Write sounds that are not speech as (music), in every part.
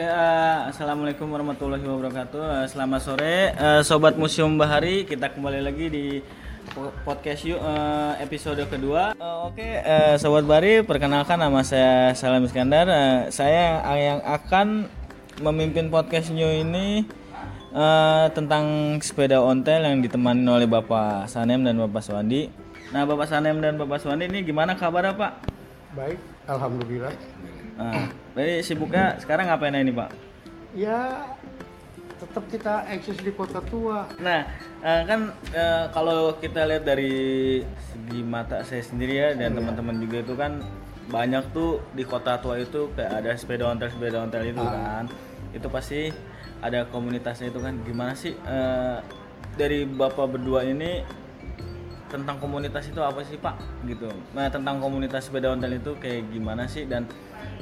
Oke, eh, assalamualaikum warahmatullahi wabarakatuh. Eh, selamat sore, eh, sobat Museum Bahari. Kita kembali lagi di po- podcast yuk eh, episode kedua. Eh, oke, eh, sobat Bahari, perkenalkan nama saya Salam Iskandar. Eh, saya yang akan memimpin podcast New ini eh, tentang sepeda ontel yang ditemani oleh Bapak Sanem dan Bapak Swandi. Nah, Bapak Sanem dan Bapak Swandi ini gimana kabar Pak? Baik, alhamdulillah. Nah, jadi sibuknya sekarang ngapain ini Pak? Ya, tetap kita eksis di kota tua. Nah, eh, kan eh, kalau kita lihat dari segi mata saya sendiri ya dan teman-teman juga itu kan banyak tuh di kota tua itu kayak ada sepeda ontel sepeda ontel itu kan. Itu pasti ada komunitasnya itu kan. Gimana sih eh, dari bapak berdua ini tentang komunitas itu apa sih pak gitu? Nah tentang komunitas sepeda ontel itu kayak gimana sih dan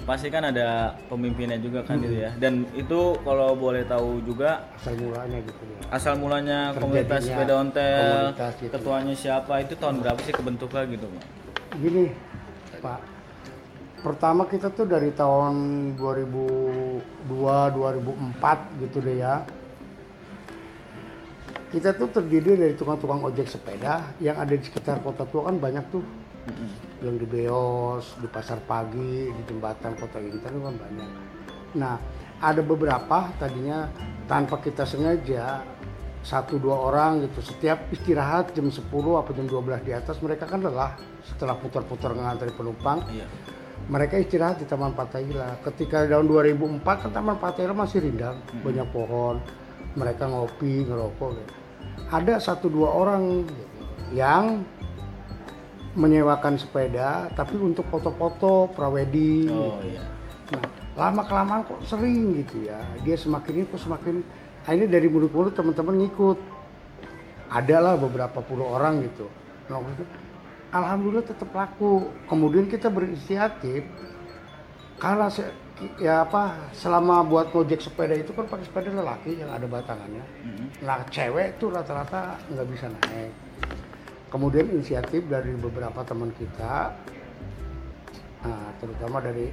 pasti kan ada pemimpinnya juga kan gitu ya. Dan itu kalau boleh tahu juga Asal mulanya gitu ya. asal mulanya komunitas Terjadinya sepeda ontel komunitas gitu. ketuanya siapa itu tahun berapa sih kebentuknya gitu Pak? Gini, Pak. Pertama kita tuh dari tahun 2002, 2004 gitu deh ya. Kita tuh terdiri dari tukang-tukang ojek sepeda yang ada di sekitar kota tua kan banyak tuh. Yang di Beos, di Pasar Pagi, di jembatan Kota Intan kan banyak. Nah, ada beberapa tadinya tanpa kita sengaja satu dua orang gitu setiap istirahat jam 10 apa jam 12 di atas mereka kan lelah setelah putar-putar ngantri penumpang Iya. mereka istirahat di Taman Patahila. Ketika tahun 2004 kan Taman Patahila masih rindang, banyak pohon. Mereka ngopi, ngerokok. gitu. Ada satu dua orang gitu, yang menyewakan sepeda, tapi untuk foto-foto prawedding. Oh gitu. iya. Nah, lama kelamaan kok sering gitu ya. Dia semakin itu semakin akhirnya dari mulut-mulut teman-teman ngikut. Ada lah beberapa puluh orang gitu. Nah, waktu itu, alhamdulillah tetap laku. Kemudian kita berinisiatif se- ya apa selama buat ngojek sepeda itu kan pakai sepeda lelaki yang ada batangannya. Nah cewek tuh rata-rata nggak bisa naik. Kemudian inisiatif dari beberapa teman kita, nah, terutama dari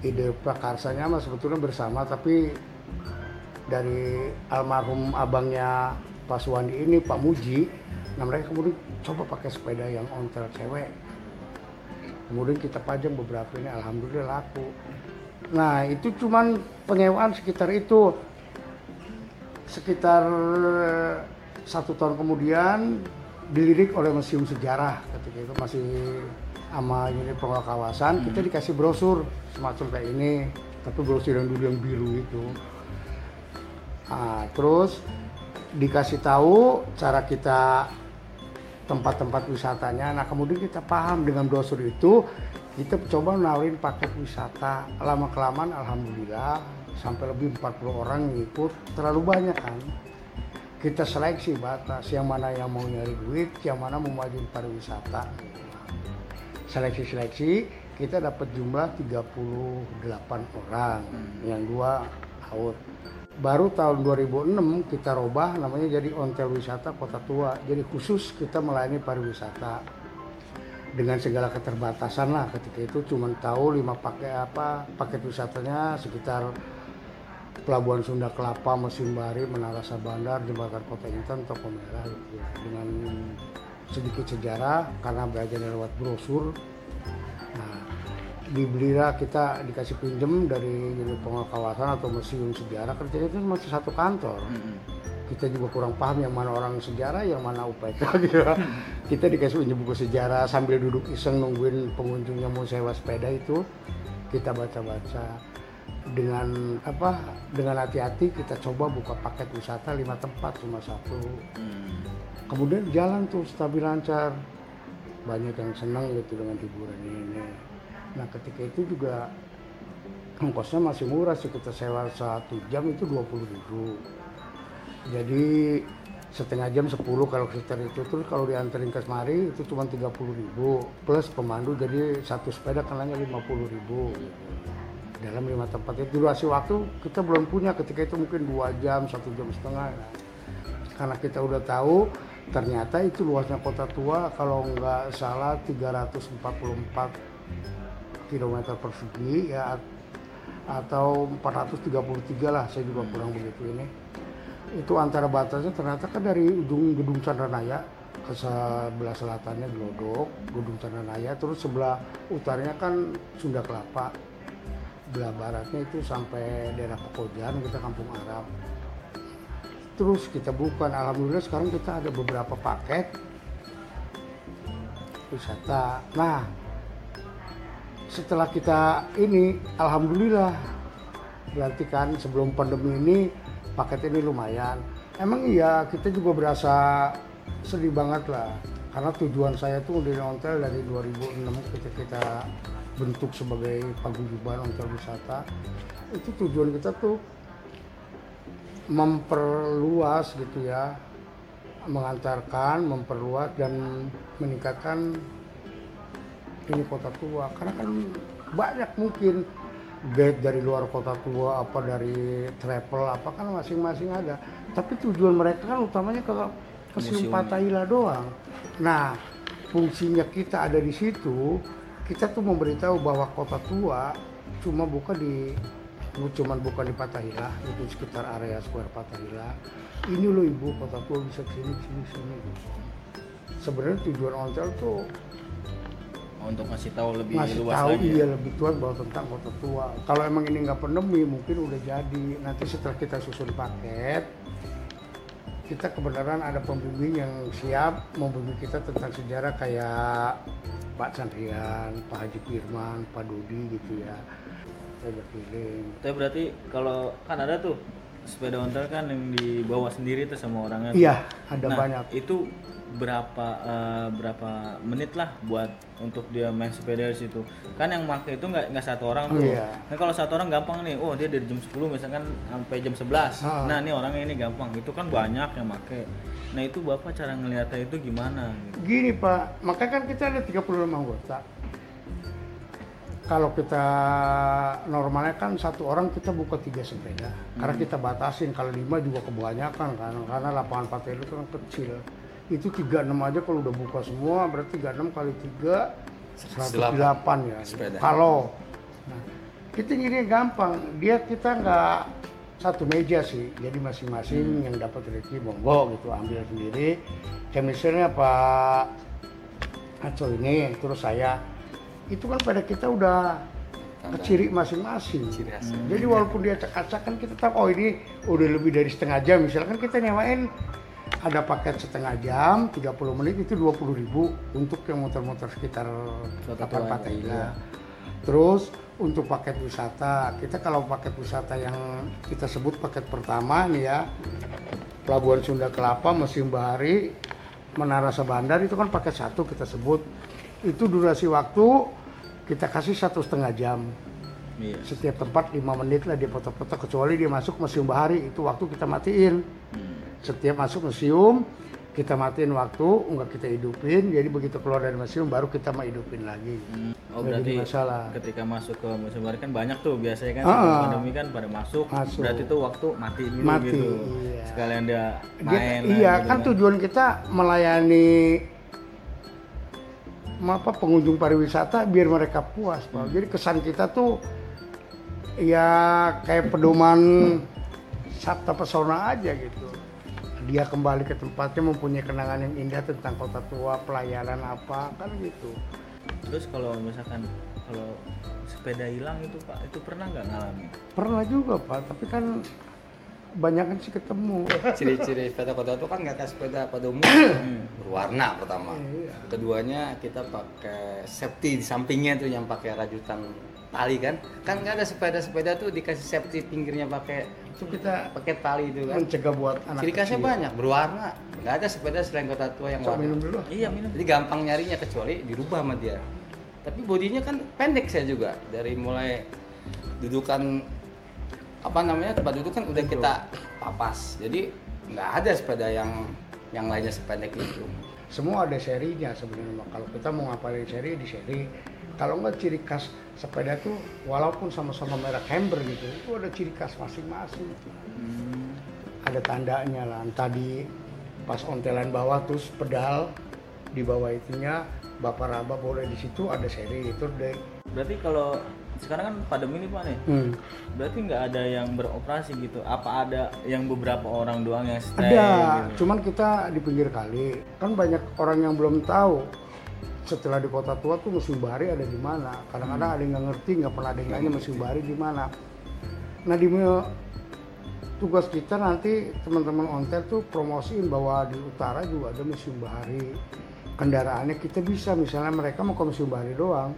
ide prakarsanya mah sebetulnya bersama tapi dari almarhum abangnya Pak Suwandi ini Pak Muji nah mereka kemudian coba pakai sepeda yang ontel cewek kemudian kita pajang beberapa ini alhamdulillah laku nah itu cuman penyewaan sekitar itu. Sekitar satu tahun kemudian dilirik oleh Museum Sejarah ketika itu masih sama ini pengelola kawasan. Kita dikasih brosur semacam kayak ini tapi brosur yang dulu yang biru itu. Nah, terus dikasih tahu cara kita tempat-tempat wisatanya. Nah, kemudian kita paham dengan brosur itu, kita coba nawarin paket wisata. Lama kelamaan alhamdulillah sampai lebih 40 orang yang ikut. Terlalu banyak kan. Kita seleksi batas yang mana yang mau nyari duit, yang mana mau majuin pariwisata. Seleksi-seleksi kita dapat jumlah 38 orang, yang dua out baru tahun 2006 kita robah namanya jadi ontel wisata kota tua jadi khusus kita melayani pariwisata dengan segala keterbatasan lah ketika itu cuma tahu lima pakai apa paket wisatanya sekitar Pelabuhan Sunda Kelapa, Mesin Bari, Menara Sabandar, Jembatan Kota Intan, Toko Merah gitu. dengan sedikit sejarah karena belajar lewat brosur Nah, dibelilah kita dikasih pinjem dari unit pengelola kawasan atau museum sejarah kerjanya itu masih satu kantor. Kita juga kurang paham yang mana orang sejarah, yang mana UPK (laughs) gitu. ya. Kita dikasih pinjem buku sejarah sambil duduk iseng nungguin pengunjung yang mau sewa sepeda itu kita baca-baca. Dengan apa dengan hati-hati kita coba buka paket wisata lima tempat cuma satu. Kemudian jalan tuh stabil lancar. Banyak yang senang gitu dengan hiburan ini. Nah ketika itu juga ongkosnya masih murah sih kita sewa satu jam itu 20.000 ribu. Jadi setengah jam 10 kalau sekitar itu. Terus kalau dianterin ke semari itu cuma 30.000 ribu. Plus pemandu jadi satu sepeda kenanya 50.000 ribu. Dalam lima tempat itu. Durasi waktu kita belum punya. Ketika itu mungkin dua jam satu jam setengah. Karena kita udah tahu ternyata itu luasnya kota tua. Kalau nggak salah 344 km persegi ya atau 433 lah saya juga kurang begitu ini itu antara batasnya ternyata kan dari ujung gedung Chandranaya ke sebelah selatannya Glodok, gedung Chandranaya, terus sebelah utaranya kan Sunda Kelapa, belah baratnya itu sampai daerah Pekojan, kita kampung Arab. Terus kita bukan, alhamdulillah sekarang kita ada beberapa paket wisata. Nah, setelah kita ini, alhamdulillah, berarti kan sebelum pandemi ini paket ini lumayan. Emang iya, kita juga berasa sedih banget lah. Karena tujuan saya tuh di Ontel dari 2006 ketika kita bentuk sebagai paguyuban Ontel Wisata. Itu tujuan kita tuh memperluas gitu ya mengantarkan, memperluas dan meningkatkan ini kota tua karena kan banyak mungkin guide dari luar kota tua apa dari travel apa kan masing-masing ada tapi tujuan mereka kan utamanya ke ke Museum. Patahila doang nah fungsinya kita ada di situ kita tuh memberitahu bahwa kota tua cuma bukan di cuman bukan di Patahila itu sekitar area square Patahila ini loh ibu kota tua bisa sini sini sini gitu. sebenarnya tujuan ontel tuh untuk ngasih tahu lebih ngasih luas tahu lagi iya ya. lebih tua bahwa tentang kota tua. Kalau emang ini nggak pandemi mungkin udah jadi. Nanti setelah kita susun paket kita kebenaran ada pembimbing yang siap membimbing kita tentang sejarah kayak Pak Chandrian, Pak Haji Firman, Pak Dodi gitu ya. Saya Tapi berarti kalau kan ada tuh sepeda ontel kan yang dibawa sendiri tuh sama orangnya. iya ada Nah, banyak Itu berapa eh, berapa menit lah buat untuk dia main sepeda di situ. Kan yang pakai itu nggak nggak satu orang tuh. Iya. Nah, kalau satu orang gampang nih. Oh, dia dari jam 10 misalkan sampai jam 11. Ah. Nah, ini orangnya ini gampang. Itu kan banyak yang pakai. Nah, itu Bapak cara ngeliatnya itu gimana gitu. Gini Pak, makanya kan kita ada 36 anggota. Kalau kita normalnya kan satu orang kita buka tiga sepeda. Karena kita batasin kalau lima juga kebanyakan kan, karena lapangan partai itu kan kecil. Itu 36 aja kalau udah buka semua berarti 36 kali 3 108 ya. Sepeda. Kalau nah, kita ini gampang, dia kita nggak satu meja sih, jadi masing-masing yang dapat rezeki monggo gitu ambil sendiri. Misalnya Pak Aco ini, terus saya, itu kan pada kita udah ke ciri masing-masing. Ciri. Jadi walaupun dia acak-acak kan kita tahu oh ini udah lebih dari setengah jam. Misalkan kita nyewain ada paket setengah jam, 30 menit itu 20.000 ribu untuk yang muter-muter sekitar Tapan Patahila. aja, Terus untuk paket wisata, kita kalau paket wisata yang kita sebut paket pertama nih ya, Pelabuhan Sunda Kelapa, Museum Bahari, Menara Sabandar itu kan paket satu kita sebut. Itu durasi waktu kita kasih satu setengah jam. Iya. Setiap tempat lima menit lah dia foto-foto kecuali dia masuk Museum Bahari itu waktu kita matiin. Hmm. Setiap masuk museum kita matiin waktu, enggak kita hidupin. Jadi begitu keluar dari museum baru kita mau hidupin lagi. Hmm. Oh Nggak berarti jadi masalah. ketika masuk ke museum baru kan banyak tuh biasanya kan Ah. sebelum pandemi kan pada masuk, Masuk. berarti tuh waktu mati dulu Mati, gitu iya. sekalian dia Dia- main lah iya gitu kan tujuan kita melayani apa pengunjung pariwisata biar mereka puas Pak. Jadi kesan kita tuh ya kayak pedoman sabta pesona aja gitu. Dia kembali ke tempatnya mempunyai kenangan yang indah tentang kota tua, pelayanan apa kan gitu. terus kalau misalkan kalau sepeda hilang itu pak itu pernah nggak ngalamin Pernah juga Pak, tapi kan banyak kan sih ketemu. Ciri-ciri sepeda kota itu kan nggak kayak sepeda pada umumnya (coughs) berwarna pertama. Iya. Keduanya kita pakai safety di sampingnya tuh yang pakai rajutan tali kan. Kan nggak ada sepeda-sepeda tuh dikasih safety pinggirnya pakai Itu kita pakai tali itu kan. mencegah buat anak Ciri khasnya banyak, berwarna. Nggak ada sepeda selain kota tua yang warna. minum dulu. iya minum Jadi gampang nyarinya kecuali dirubah sama dia. Tapi bodinya kan pendek saya juga dari mulai dudukan apa namanya tempat duduk kan udah kita papas. Jadi nggak ada sepeda yang yang lainnya sependek itu. semua ada serinya sebenarnya kalau kita mau ngapalin seri di seri kalau nggak ciri khas sepeda tuh walaupun sama-sama merek Hammer gitu itu ada ciri khas masing-masing Hmm. ada tandanya lah tadi pas ontelan bawah terus pedal di bawah itunya bapak raba boleh di situ ada seri itu deh berarti kalau sekarang kan pandemi nih pak nih Hmm. berarti nggak ada yang beroperasi gitu apa ada yang beberapa orang doang yang stay Ada, gitu? cuman kita di pinggir kali. Kan banyak orang yang belum tahu setelah di kota tua tuh museum bahari ada di mana. Kadang-kadang ada yang nggak ngerti, nggak pernah ada yang nanya museum bahari di mana. Nah di tugas kita nanti teman-teman ontel tuh promosiin bahwa di utara juga ada museum bahari. Kendaraannya kita bisa, misalnya mereka mau ke museum bahari doang.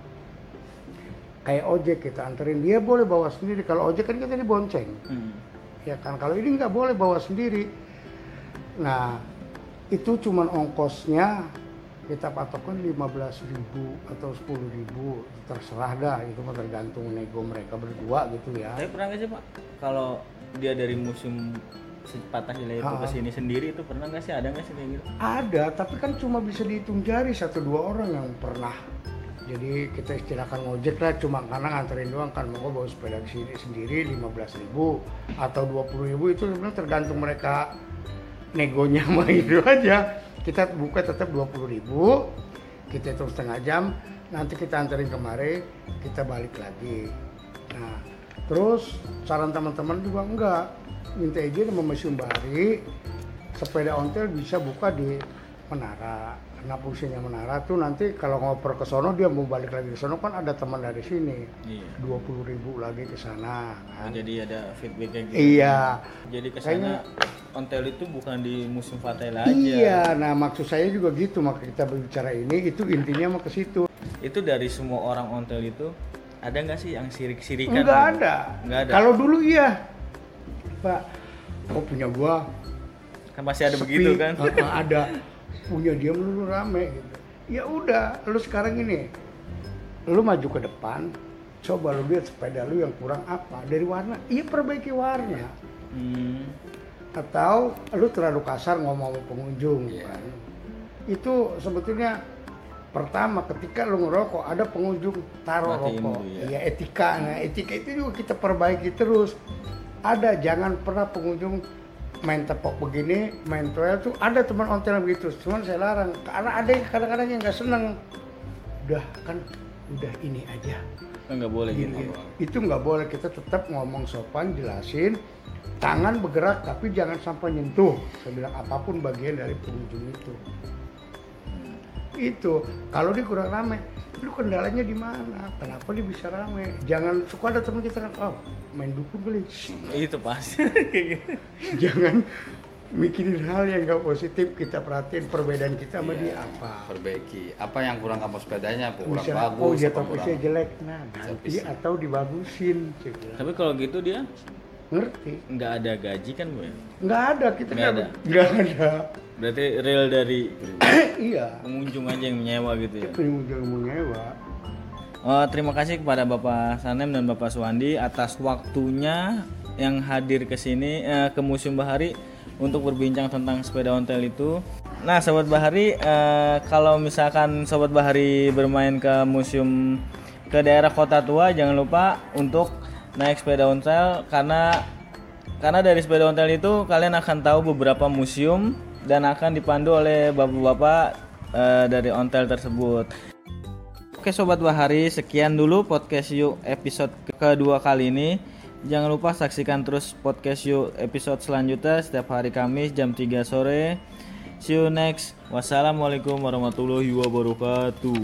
Kayak ojek kita anterin. Dia boleh bawa sendiri. Kalau ojek kan kita dibonceng. Hmm. ya kan? Kalau ini nggak boleh bawa sendiri. Nah itu cuman ongkosnya. Kita patokkan 15.000 atau 10.000 terserah dah. Itu mah tergantung nego mereka berdua gitu ya. Tapi pernah nggak sih pak? Kalau dia dari museum Pancasila itu Ah. ke sini sendiri itu pernah nggak sih? Ada nggak sih kayak gitu? Ada tapi kan cuma bisa dihitung jari satu dua orang yang pernah jadi kita istilahkan ngojek lah cuma karena nganterin doang kan. Mau bawa sepeda ke sini sendiri 15.000 atau 20.000 itu sebenarnya tergantung mereka negonya sama (laughs) itu aja. Kita buka tetap 20.000 kita hitung setengah jam. Nanti kita anterin kemari kita balik lagi. Nah terus saran teman-teman juga enggak. Minta izin sama museum bahari sepeda ontel bisa buka di menara karena fungsinya menara tuh nanti kalau ngoper ke sono dia mau balik lagi ke sono kan ada teman dari sini iya 20.000 ribu lagi ke sana kan. jadi ada feedbacknya gitu iya jadi ke sana ontel itu bukan di museum Fatela aja iya nah maksud saya juga gitu maka kita berbicara ini itu intinya mau ke situ itu dari semua orang ontel itu ada nggak sih yang sirik-sirikan Enggak gitu? ada. nggak ada Kalau dulu iya. Pak, kok punya gua kan masih ada sepi. begitu kan ada. (laughs) Punya dia melulu rame gitu. Ya udah, lu sekarang ini lu maju ke depan, coba lu lihat sepeda lu yang kurang apa dari warna. Iya perbaiki warna. Hmm. Atau lu terlalu kasar ngomong sama pengunjung Iya. kan. Itu sebetulnya pertama ketika lu ngerokok ada pengunjung taruh Matiin rokok. dulu, ya. Iya etika. Nah etika itu juga kita perbaiki terus. Ada jangan pernah pengunjung main tepok begini, main toel tuh ada teman ontel begitu. Cuman saya larang. Karena ada yang kadang-kadang yang nggak seneng. Udah kan udah ini aja. kan nggak boleh gitu. Gini, itu nggak boleh. Kita tetap ngomong sopan jelasin. Tangan bergerak tapi jangan sampai nyentuh. Saya bilang apa pun bagian dari pengunjung itu. Itu. Kalau dia kurang rame lu kendalanya di mana? Kenapa dia bisa rame? Jangan suka ada teman kita kan oh main dukun kali. Itu gitu (laughs) jangan mikirin hal yang nggak positif kita perhatiin perbedaan kita sama dia apa. Perbaiki. Apa yang kurang kapal sepedanya? Apa kurang Misalnya, bagus oh dia topisnya kurang? jelek. Nah ganti Topisnya. atau dibagusin tapi kalau gitu dia ngerti nggak ada gaji kan bu ya? Nggak ada, kita Nggak ada. nggak ada. berarti real dari (coughs) iya, pengunjung aja yang menyewa gitu ya pengunjung menyewa. Oh, terima kasih kepada Bapak Sanem dan Bapak Suwandi atas waktunya yang hadir ke sini eh, ke Museum Bahari untuk berbincang tentang sepeda ontel itu. Nah, Sobat Bahari, eh, kalau misalkan Sobat Bahari bermain ke museum ke daerah Kota Tua, jangan lupa untuk naik sepeda ontel karena karena dari sepeda ontel itu kalian akan tahu beberapa museum dan akan dipandu oleh bapak-bapak eh, dari ontel tersebut. Oke Sobat Bahari, sekian dulu podcast yuk episode ke- kedua kali ini. Jangan lupa saksikan terus podcast yuk episode selanjutnya setiap hari Kamis jam 3 sore. See you next. Wassalamualaikum warahmatullahi wabarakatuh.